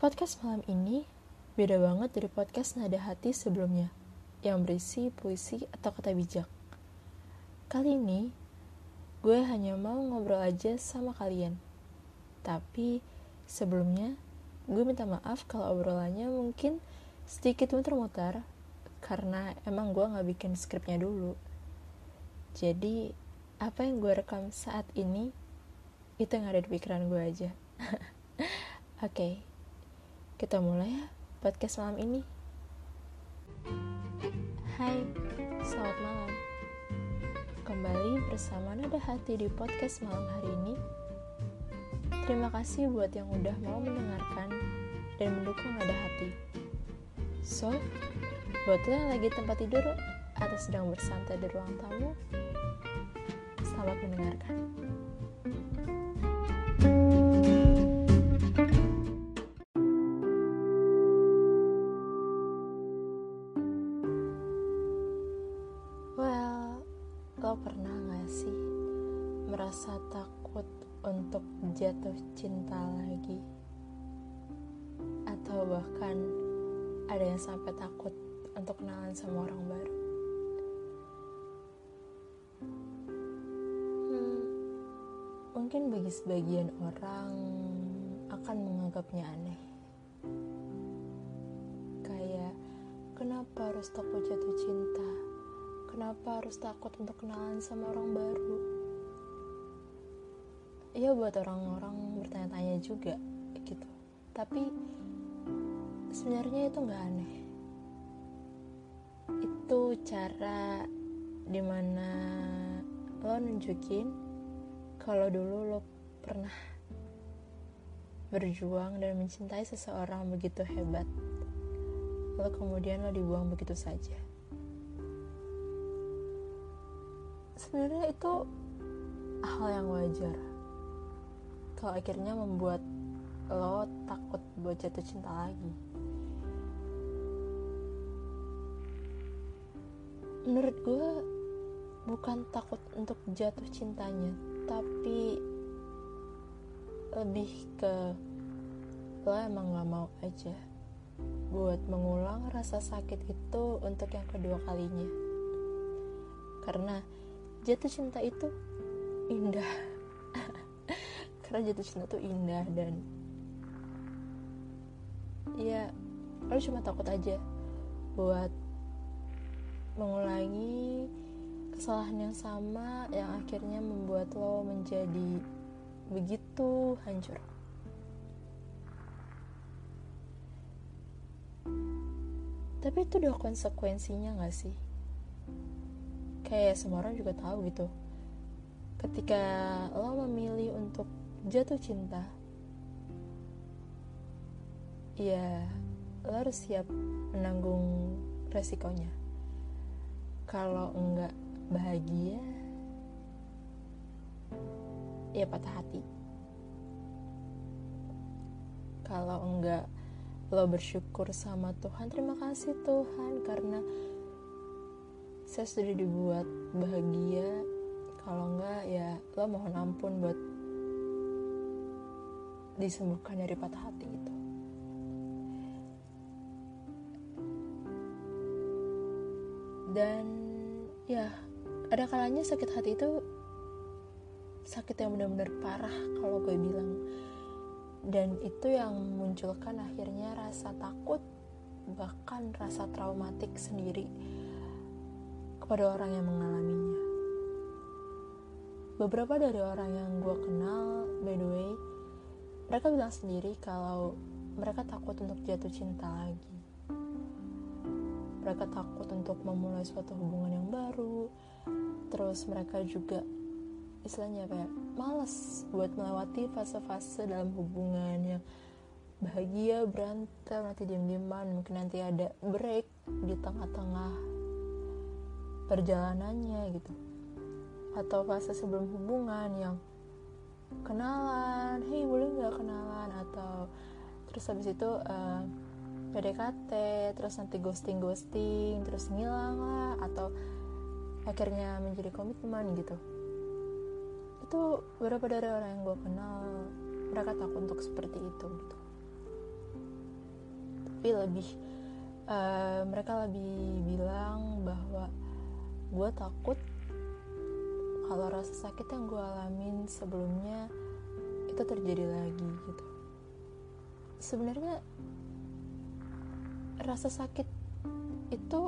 Podcast malam ini beda banget dari podcast Nada Hati sebelumnya yang berisi puisi atau kata bijak. Kali ini gue hanya mau ngobrol aja sama kalian. Tapi sebelumnya gue minta maaf kalau obrolannya mungkin sedikit muter-muter karena emang gue gak bikin skripnya dulu. Jadi apa yang gue rekam saat ini itu yang ada di pikiran gue aja. Oke. okay. Kita mulai ya podcast malam ini. Hai, selamat malam. Kembali bersama Nada Hati di podcast malam hari ini. Terima kasih buat yang udah mau mendengarkan dan mendukung Nada Hati. So, buat lo yang lagi tempat tidur atau sedang bersantai di ruang tamu, selamat mendengarkan. Sampai takut untuk kenalan sama orang baru? Hmm, mungkin bagi sebagian orang akan menganggapnya aneh. Kayak, kenapa harus takut jatuh cinta? kenapa harus takut untuk kenalan sama orang baru ya buat orang-orang bertanya-tanya juga gitu tapi sebenarnya itu nggak aneh. Itu cara di mana lo nunjukin kalau dulu lo pernah berjuang dan mencintai seseorang begitu hebat lalu kemudian lo dibuang begitu saja. Sebenarnya itu hal yang wajar. Kalau akhirnya membuat lo takut buat jatuh cinta lagi menurut gue bukan takut untuk jatuh cintanya tapi lebih ke lo emang gak mau aja buat mengulang rasa sakit itu untuk yang kedua kalinya. Karena jatuh cinta itu indah. Karena jatuh cinta itu indah dan ya lo cuma takut aja buat mengulangi kesalahan yang sama yang akhirnya membuat lo menjadi begitu hancur. Tapi itu udah konsekuensinya gak sih? Kayak semua orang juga tahu gitu. Ketika lo memilih untuk jatuh cinta ya lo harus siap menanggung resikonya kalau enggak bahagia ya patah hati. Kalau enggak lo bersyukur sama Tuhan terima kasih Tuhan karena saya sudah dibuat bahagia. Kalau enggak ya lo mohon ampun buat disembuhkan dari patah hati itu dan ya ada kalanya sakit hati itu sakit yang benar-benar parah kalau gue bilang dan itu yang munculkan akhirnya rasa takut bahkan rasa traumatik sendiri kepada orang yang mengalaminya. Beberapa dari orang yang gue kenal, by the way, mereka bilang sendiri kalau mereka takut untuk jatuh cinta lagi. Mereka takut untuk memulai suatu hubungan yang baru. Terus mereka juga istilahnya kayak males buat melewati fase-fase dalam hubungan yang bahagia berantem nanti diam-diaman mungkin nanti ada break di tengah-tengah perjalanannya gitu atau fase sebelum hubungan yang kenalan hei boleh nggak kenalan atau terus habis itu uh, PDKT terus nanti ghosting ghosting terus ngilang lah atau akhirnya menjadi komitmen gitu. Itu beberapa dari orang yang gue kenal mereka takut untuk seperti itu gitu. Tapi lebih uh, mereka lebih bilang bahwa gue takut kalau rasa sakit yang gue alamin sebelumnya itu terjadi lagi gitu. Sebenarnya rasa sakit itu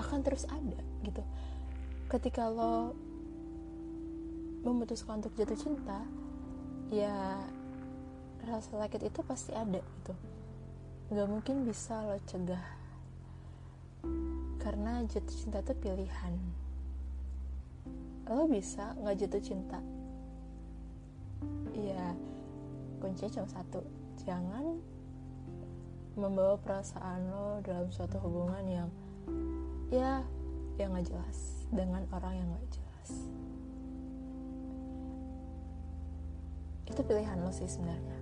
akan terus ada gitu. Ketika lo memutuskan untuk jatuh cinta ya rasa sakit itu pasti ada gitu. Nggak mungkin bisa lo cegah karena jatuh cinta itu pilihan. Lo bisa nggak jatuh cinta. Ya kuncinya cuma satu jangan membawa perasaan lo dalam suatu hubungan yang ya yang nggak jelas dengan orang yang nggak jelas. Itu pilihan lo sih sebenarnya.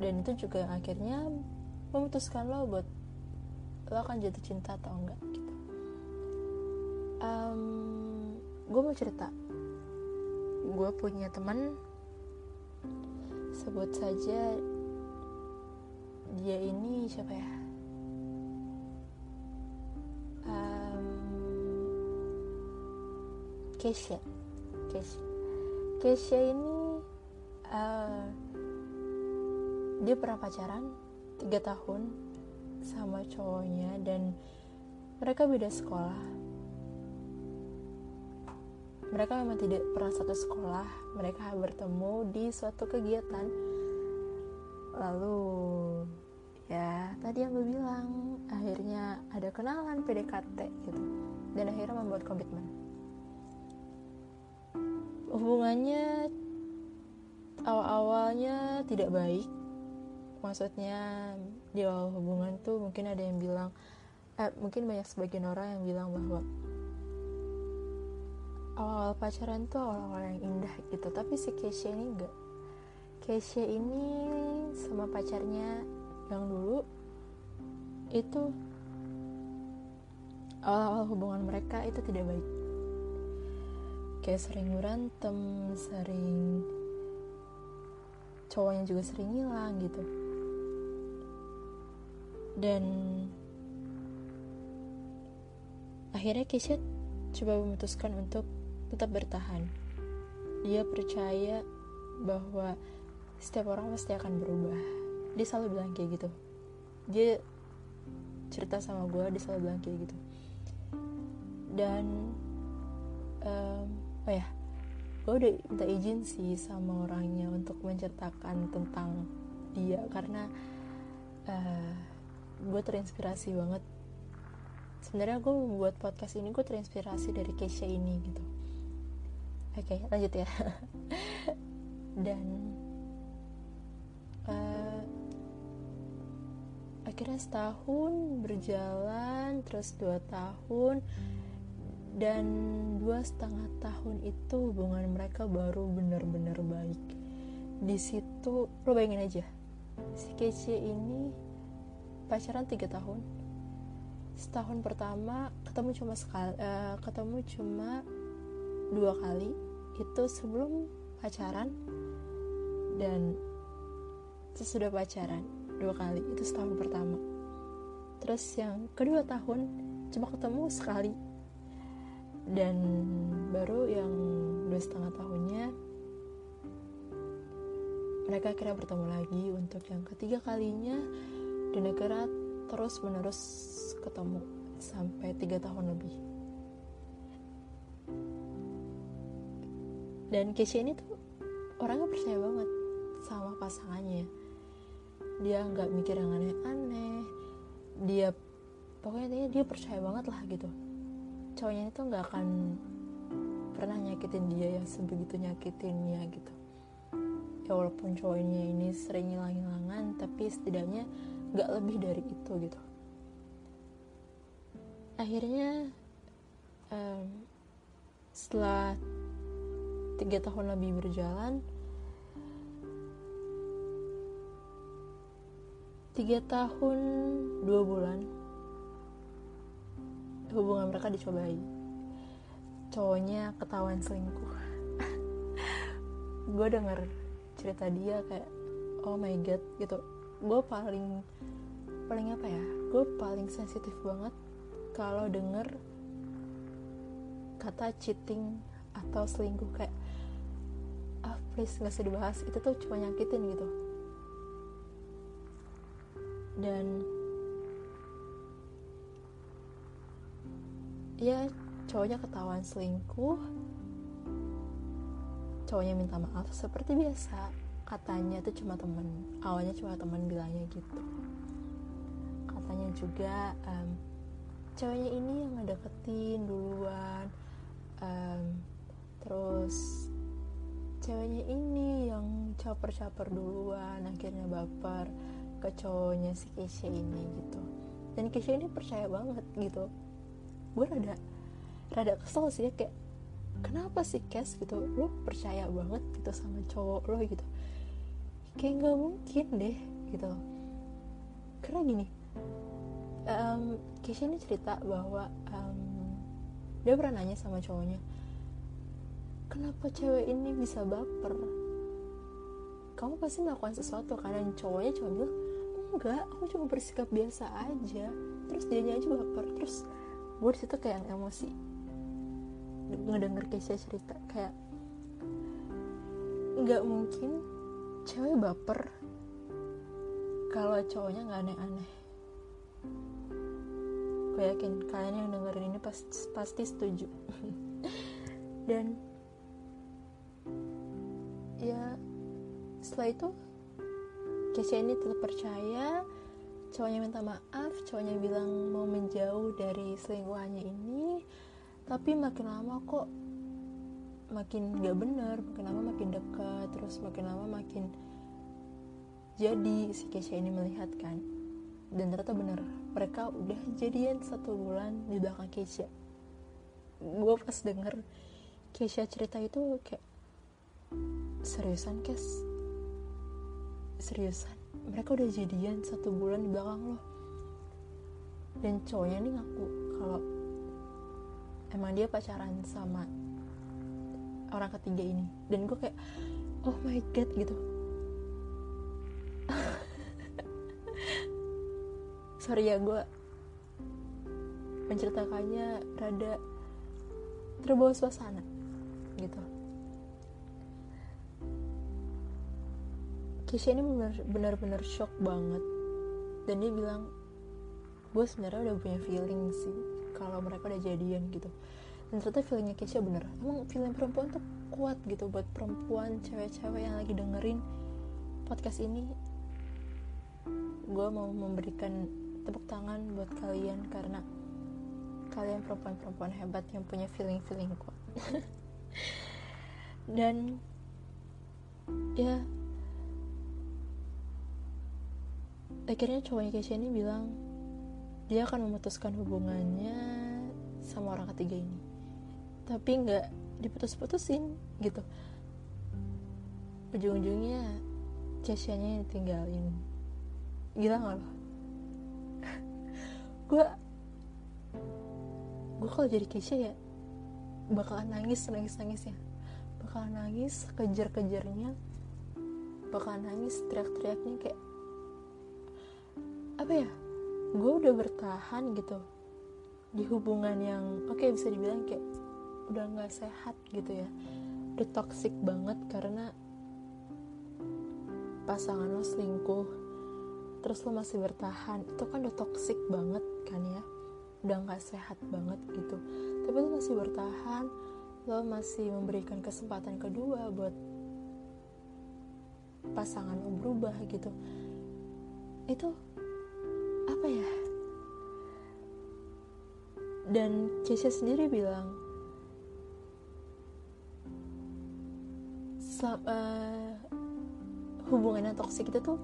Dan itu juga yang akhirnya memutuskan lo buat lo akan jatuh cinta atau enggak gitu. Um, gue mau cerita. Gue punya teman sebut saja dia ini siapa ya? Um, Keisha. Keisha. Keisha ini uh, dia pernah pacaran tiga tahun sama cowoknya dan mereka beda sekolah. Mereka memang tidak pernah satu sekolah. Mereka bertemu di suatu kegiatan lalu ya tadi yang gue bilang akhirnya ada kenalan PDKT gitu. Dan akhirnya membuat komitmen. Hubungannya awal-awalnya tidak baik. Maksudnya di awal hubungan tuh mungkin ada yang bilang eh, mungkin banyak sebagian orang yang bilang bahwa awal-awal pacaran tuh awal-awal yang indah gitu. Tapi si Keisha ini enggak Keisha ini sama pacarnya yang dulu itu awal-awal hubungan mereka itu tidak baik kayak sering berantem sering cowoknya juga sering hilang gitu dan akhirnya Keisha coba memutuskan untuk tetap bertahan. Dia percaya bahwa setiap orang pasti akan berubah. Dia selalu bilang kayak gitu. Dia cerita sama gue, dia selalu bilang kayak gitu. Dan um, oh ya, gue udah minta izin sih sama orangnya untuk menceritakan tentang dia karena uh, eh, gue terinspirasi banget sebenarnya gue membuat podcast ini gue terinspirasi dari Keisha ini gitu oke okay, lanjut ya dan akhirnya setahun berjalan terus dua tahun dan dua setengah tahun itu hubungan mereka baru benar-benar baik. Di situ lo bayangin aja si Kece ini pacaran tiga tahun. Setahun pertama ketemu cuma sekali uh, ketemu cuma dua kali itu sebelum pacaran. Dan sesudah pacaran dua kali itu setahun pertama. Terus yang kedua tahun cuma ketemu sekali. Dan baru yang dua setengah tahunnya mereka akhirnya bertemu lagi untuk yang ketiga kalinya dan negara terus menerus ketemu sampai tiga tahun lebih. Dan Keisha ini tuh orangnya percaya banget sama pasangannya dia nggak mikir yang aneh-aneh. Dia pokoknya dia percaya banget lah gitu. Cowoknya itu nggak akan pernah nyakitin dia yang sebegitu nyakitinnya gitu. Ya walaupun cowoknya ini sering hilang-hilangan tapi setidaknya nggak lebih dari itu gitu. Akhirnya um, setelah tiga tahun lebih berjalan tiga tahun dua bulan. Hubungan mereka dicobai cowoknya ketahuan selingkuh. Gue denger cerita dia kayak oh my god gitu. Gue paling paling apa ya? Gue paling sensitif banget kalau denger kata cheating atau selingkuh kayak ah please nggak usah dibahas. Itu tuh cuma nyakitin gitu dan ya cowoknya ketahuan selingkuh. Cowoknya minta maaf seperti biasa. Katanya itu cuma temen. Awalnya cuma temen bilangnya gitu. Katanya juga um, ceweknya ini yang ngedeketin duluan. Um, terus ceweknya ini yang caper-caper duluan. Akhirnya baper ke cowoknya si Keisha ini gitu. Dan Keisha ini percaya banget gitu. Gue rada rada kesel sih ya kayak kenapa sih Kes gitu lo percaya banget gitu sama cowok lo gitu. Kayak nggak mungkin deh gitu. Karena gini um, Keisha ini cerita bahwa um, dia pernah nanya sama cowoknya kenapa cewek ini bisa baper? Kamu pasti melakukan sesuatu karena cowoknya cuma bilang enggak aku cuma bersikap biasa aja. Terus dia aja baper terus gue di situ kayak emosi. Ngedenger Keisha cerita kayak nggak mungkin cewek baper kalau cowoknya nggak aneh-aneh. Gue yakin kalian yang dengerin ini pasti, pasti setuju. Dan ya setelah itu Keisha ini tetap percaya cowoknya minta maaf cowoknya bilang mau menjauh dari selingkuhannya ini tapi makin lama kok makin gak bener makin lama makin dekat terus makin lama makin jadi si Keisha ini melihat kan. Dan ternyata bener mereka udah jadian satu bulan di belakang Keisha gue pas denger Keisha cerita itu kayak seriusan Kes seriusan? Mereka udah jadian satu bulan di belakang lo. Dan cowoknya nih ngaku kalau emang dia pacaran sama orang ketiga ini. Dan gue kayak oh my god gitu. Sorry ya gue menceritakannya rada terbawa suasana gitu Kisha ini benar-benar shock banget. Dan dia bilang gue sebenarnya udah punya feeling sih kalau mereka udah jadian gitu. Dan ternyata feelingnya Keisha bener. Emang feeling perempuan tuh kuat gitu buat perempuan cewek-cewek yang lagi dengerin podcast ini. Gue mau memberikan tepuk tangan buat kalian karena kalian perempuan-perempuan hebat yang punya feeling-feeling kuat. Dan ya akhirnya cowoknya Keisha ini bilang dia akan memutuskan hubungannya sama orang ketiga ini. Tapi nggak diputus-putusin gitu. Ujung-ujungnya Keisha-nya yang tinggalin gila gak lo gue gue kalau jadi Keisha ya bakalan nangis nangis nangis ya bakalan nangis kejar kejarnya bakalan nangis teriak-teriaknya kayak apa ya gue udah bertahan gitu di hubungan yang oke okay, bisa dibilang kayak udah nggak sehat gitu ya. Udah toxic banget karena pasangan lo selingkuh terus lo masih bertahan. Itu kan udah toxic banget kan ya udah nggak sehat banget gitu. Tapi lo masih bertahan lo masih memberikan kesempatan kedua buat pasangan lo berubah gitu. Itu apa ya? Dan Keisha sendiri bilang Selam, uh, hubungan yang toksik itu tuh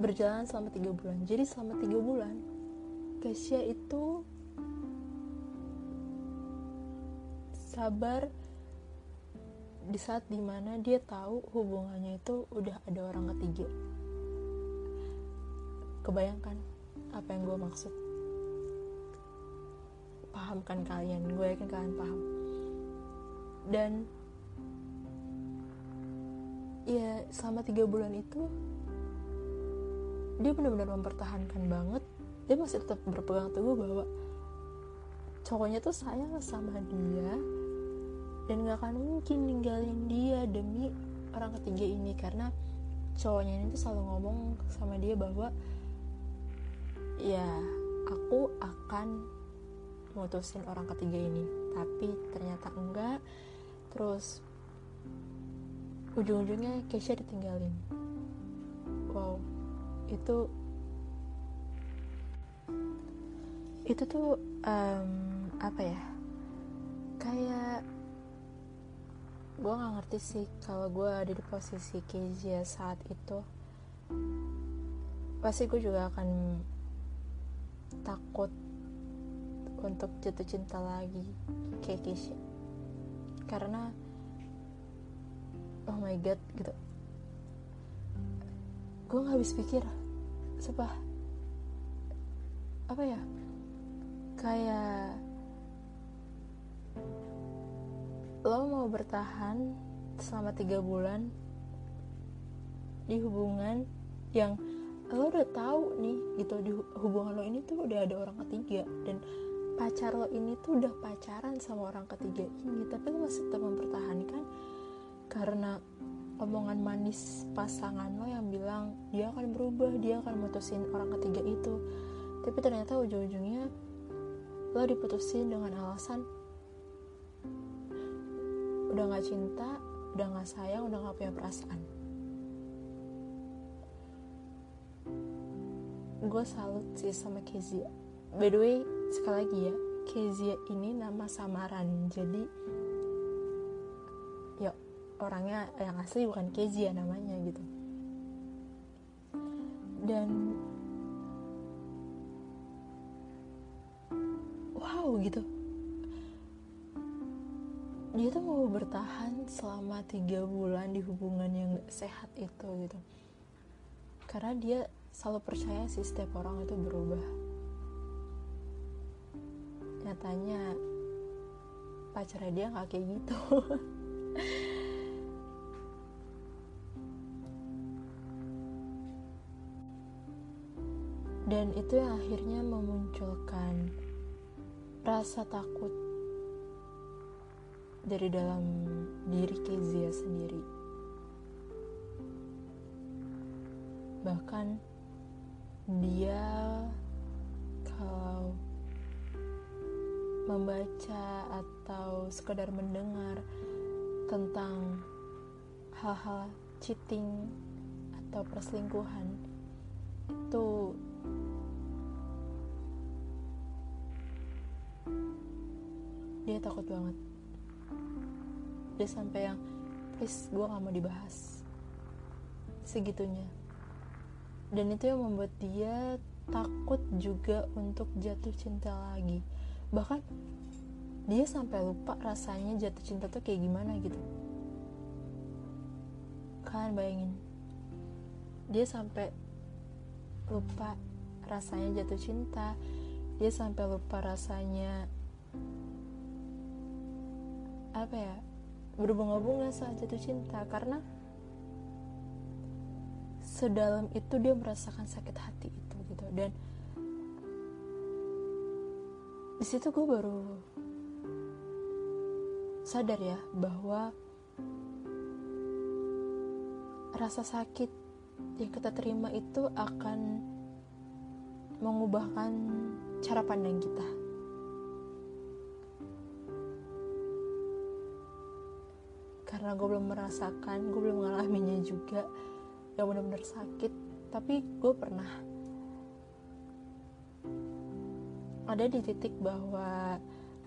berjalan selama tiga bulan. Jadi selama tiga bulan Keisha itu sabar di saat di mana dia tahu hubungannya itu udah ada orang ketiga. Kebayangkan apa yang gue maksud? Paham kan kalian gue yakin kalian paham. Dan ya selama tiga bulan itu dia benar-benar mempertahankan banget. Dia masih tetap berpegang teguh bahwa cowoknya tuh sayang sama dia dan gak akan mungkin ninggalin dia demi orang ketiga ini karena cowoknya ini tuh selalu ngomong sama dia bahwa ya aku akan mutusin orang ketiga ini. Tapi ternyata enggak. Terus ujung-ujungnya Keisha ditinggalin. Wow itu itu tuh um, apa ya? Kayak gue nggak ngerti sih kalau gue ada di posisi Kezia saat itu. Pasti gue juga akan takut untuk jatuh cinta lagi kayak Keisha. Karena oh my god gitu. Gue nggak habis pikir sepah apa ya? Kayak lo mau bertahan selama tiga bulan di hubungan yang lo udah tahu nih gitu di hubungan lo ini tuh udah ada orang ketiga. Dan pacar lo ini tuh udah pacaran sama orang ketiga ini tapi lo masih tetap mempertahankan. Karena omongan manis pasangan lo yang bilang dia akan berubah dia akan mutusin orang ketiga itu. Tapi ternyata ujung-ujungnya lo diputusin dengan alasan udah gak cinta udah gak sayang udah gak punya perasaan gue salut sih sama Kezia. By the way sekali lagi ya Kezia ini nama samaran. Jadi ya orangnya yang asli bukan Kezia namanya gitu. Dan wow gitu. Dia tuh mau bertahan selama tiga bulan di hubungan yang sehat itu gitu. Karena dia selalu percaya sih setiap orang itu berubah. Nyatanya pacarnya dia nggak kayak gitu. Dan itu yang akhirnya memunculkan rasa takut dari dalam diri Kezia sendiri. Bahkan dia kalau membaca atau sekedar mendengar tentang hal-hal cheating atau perselingkuhan itu dia takut banget. Dia sampai yang please gue gak mau dibahas. Segitunya dan itu yang membuat dia takut juga untuk jatuh cinta lagi. Bahkan dia sampai lupa rasanya jatuh cinta tuh kayak gimana gitu. Kalian bayangin. Dia sampai lupa rasanya jatuh cinta. Dia sampai lupa rasanya apa ya berbunga-bunga saat jatuh cinta. Karena sedalam itu dia merasakan sakit hati itu gitu dan di situ gue baru sadar ya bahwa rasa sakit yang kita terima itu akan mengubahkan cara pandang kita. Karena gue belum merasakan, gue belum mengalaminya juga yang benar-benar sakit, tapi gue pernah ada di titik bahwa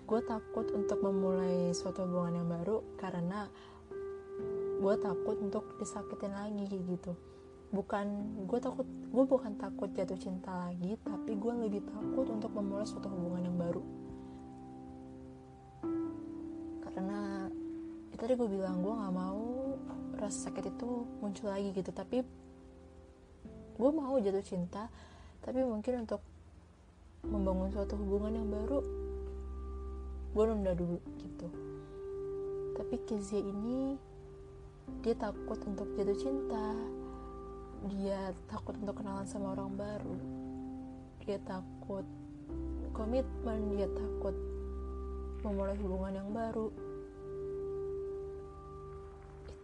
gue takut untuk memulai suatu hubungan yang baru karena gue takut untuk disakitin lagi gitu. Bukan gue takut gue bukan takut jatuh cinta lagi tapi gue lebih takut untuk memulai suatu hubungan yang baru. Karena ya tadi gue bilang gue nggak mau rasa sakit itu muncul lagi gitu. Tapi gue mau jatuh cinta tapi mungkin untuk membangun suatu hubungan yang baru gue nunda dulu gitu. Tapi Kezia ini dia takut untuk jatuh cinta. Dia takut untuk kenalan sama orang baru. Dia takut komitmen dia takut memulai hubungan yang baru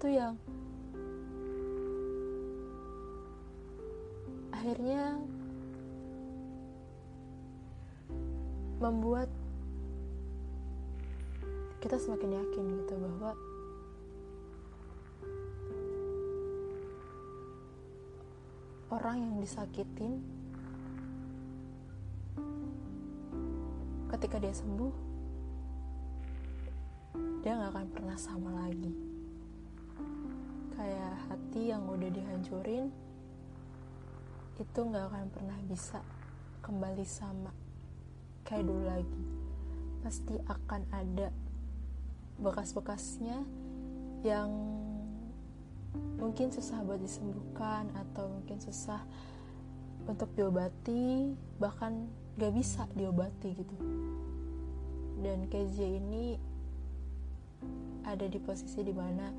itu yang akhirnya membuat kita semakin yakin gitu bahwa orang yang disakitin ketika dia sembuh dia nggak akan pernah sama lagi kayak hati yang udah dihancurin itu nggak akan pernah bisa kembali sama kayak dulu lagi. Pasti akan ada bekas-bekasnya yang mungkin susah buat disembuhkan atau mungkin susah untuk diobati bahkan gak bisa diobati gitu. Dan KJ ini ada di posisi di mana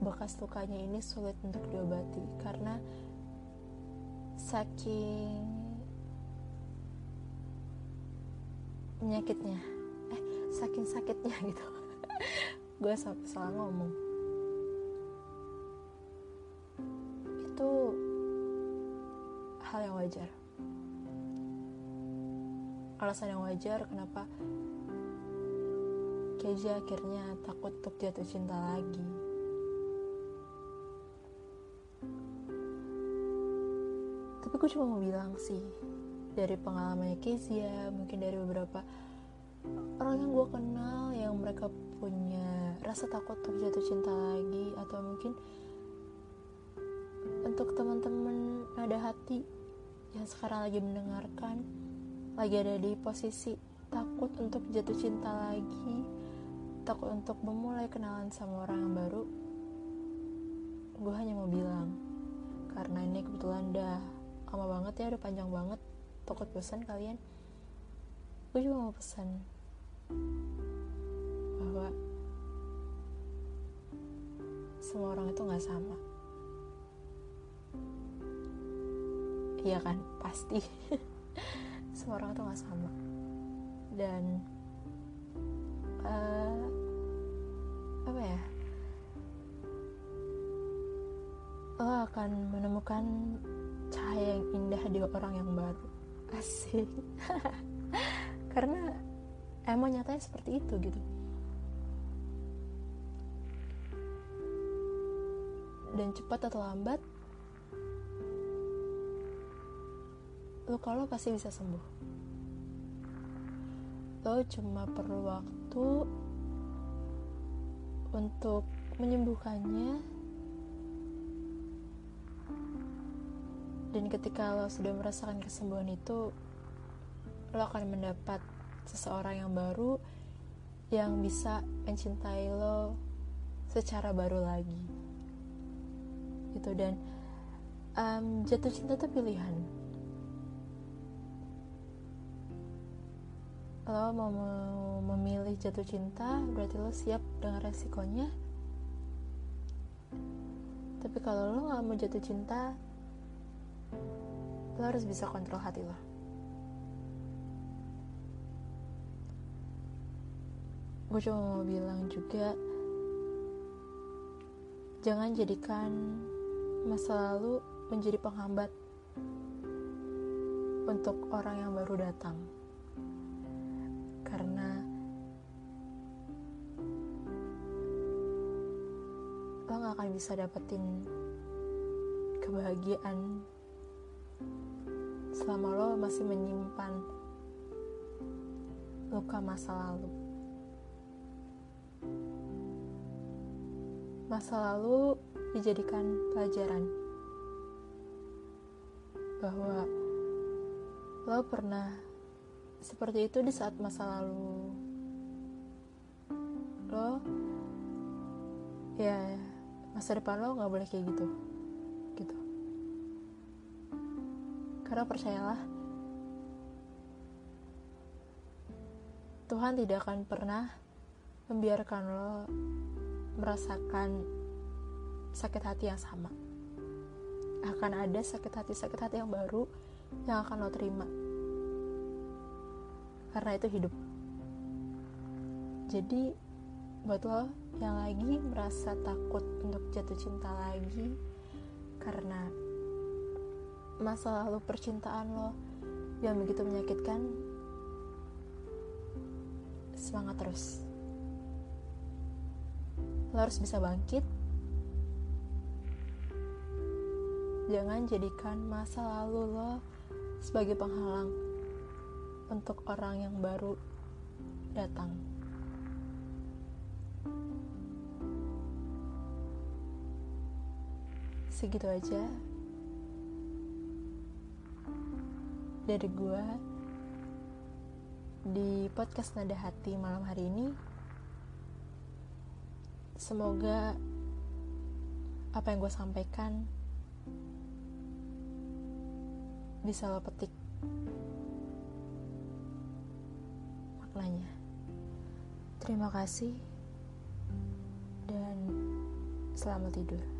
bekas lukanya ini sulit untuk diobati karena saking menyakitnya eh saking sakitnya gitu. Gue sampai salah ngomong. Itu hal yang wajar. Alasan yang wajar kenapa Keja akhirnya takut untuk jatuh cinta lagi gue cuma mau bilang sih dari pengalamannya Kezia mungkin dari beberapa orang yang gue kenal yang mereka punya rasa takut untuk jatuh cinta lagi atau mungkin untuk teman-teman ada hati yang sekarang lagi mendengarkan lagi ada di posisi takut untuk jatuh cinta lagi takut untuk memulai kenalan sama orang yang baru gue hanya mau bilang karena ini kebetulan udah lama banget ya udah panjang banget takut bosan kalian. Gue juga mau pesan bahwa semua orang itu nggak sama. Iya kan? Pasti. Semua orang itu nggak sama. Dan uh, apa ya? Lo akan menemukan cahaya yang indah di orang yang baru. Asik. Karena emang nyatanya seperti itu gitu. Dan cepat atau lambat lo pasti bisa sembuh. Lo cuma perlu waktu untuk menyembuhkannya dan ketika lo sudah merasakan kesembuhan itu lo akan mendapat seseorang yang baru yang bisa mencintai lo secara baru lagi. Gitu dan um, jatuh cinta itu pilihan. Lo mau memilih jatuh cinta berarti lo siap dengan resikonya. Tapi kalau lo gak mau jatuh cinta lo harus bisa kontrol hati lo. Gue cuma mau bilang juga jangan jadikan masa lalu menjadi penghambat untuk orang yang baru datang. Karena lo gak akan bisa dapetin kebahagiaan selama lo masih menyimpan luka masa lalu. Masa lalu dijadikan pelajaran bahwa lo pernah seperti itu di saat masa lalu. Lo ya masa depan lo nggak boleh kayak gitu. gitu karena percayalah Tuhan tidak akan pernah membiarkan lo merasakan sakit hati yang sama. Akan ada sakit hati-sakit hati yang baru yang akan lo terima. Karena itu hidup. Jadi buat lo yang lagi merasa takut untuk jatuh cinta lagi karena masa lalu percintaan lo yang begitu menyakitkan semangat terus. Lo harus bisa bangkit. Jangan jadikan masa lalu lo sebagai penghalang untuk orang yang baru datang. Segitu aja dari gua di podcast Nada Hati malam hari ini. Semoga apa yang gue sampaikan bisa lo petik maknanya. Terima kasih dan selamat tidur.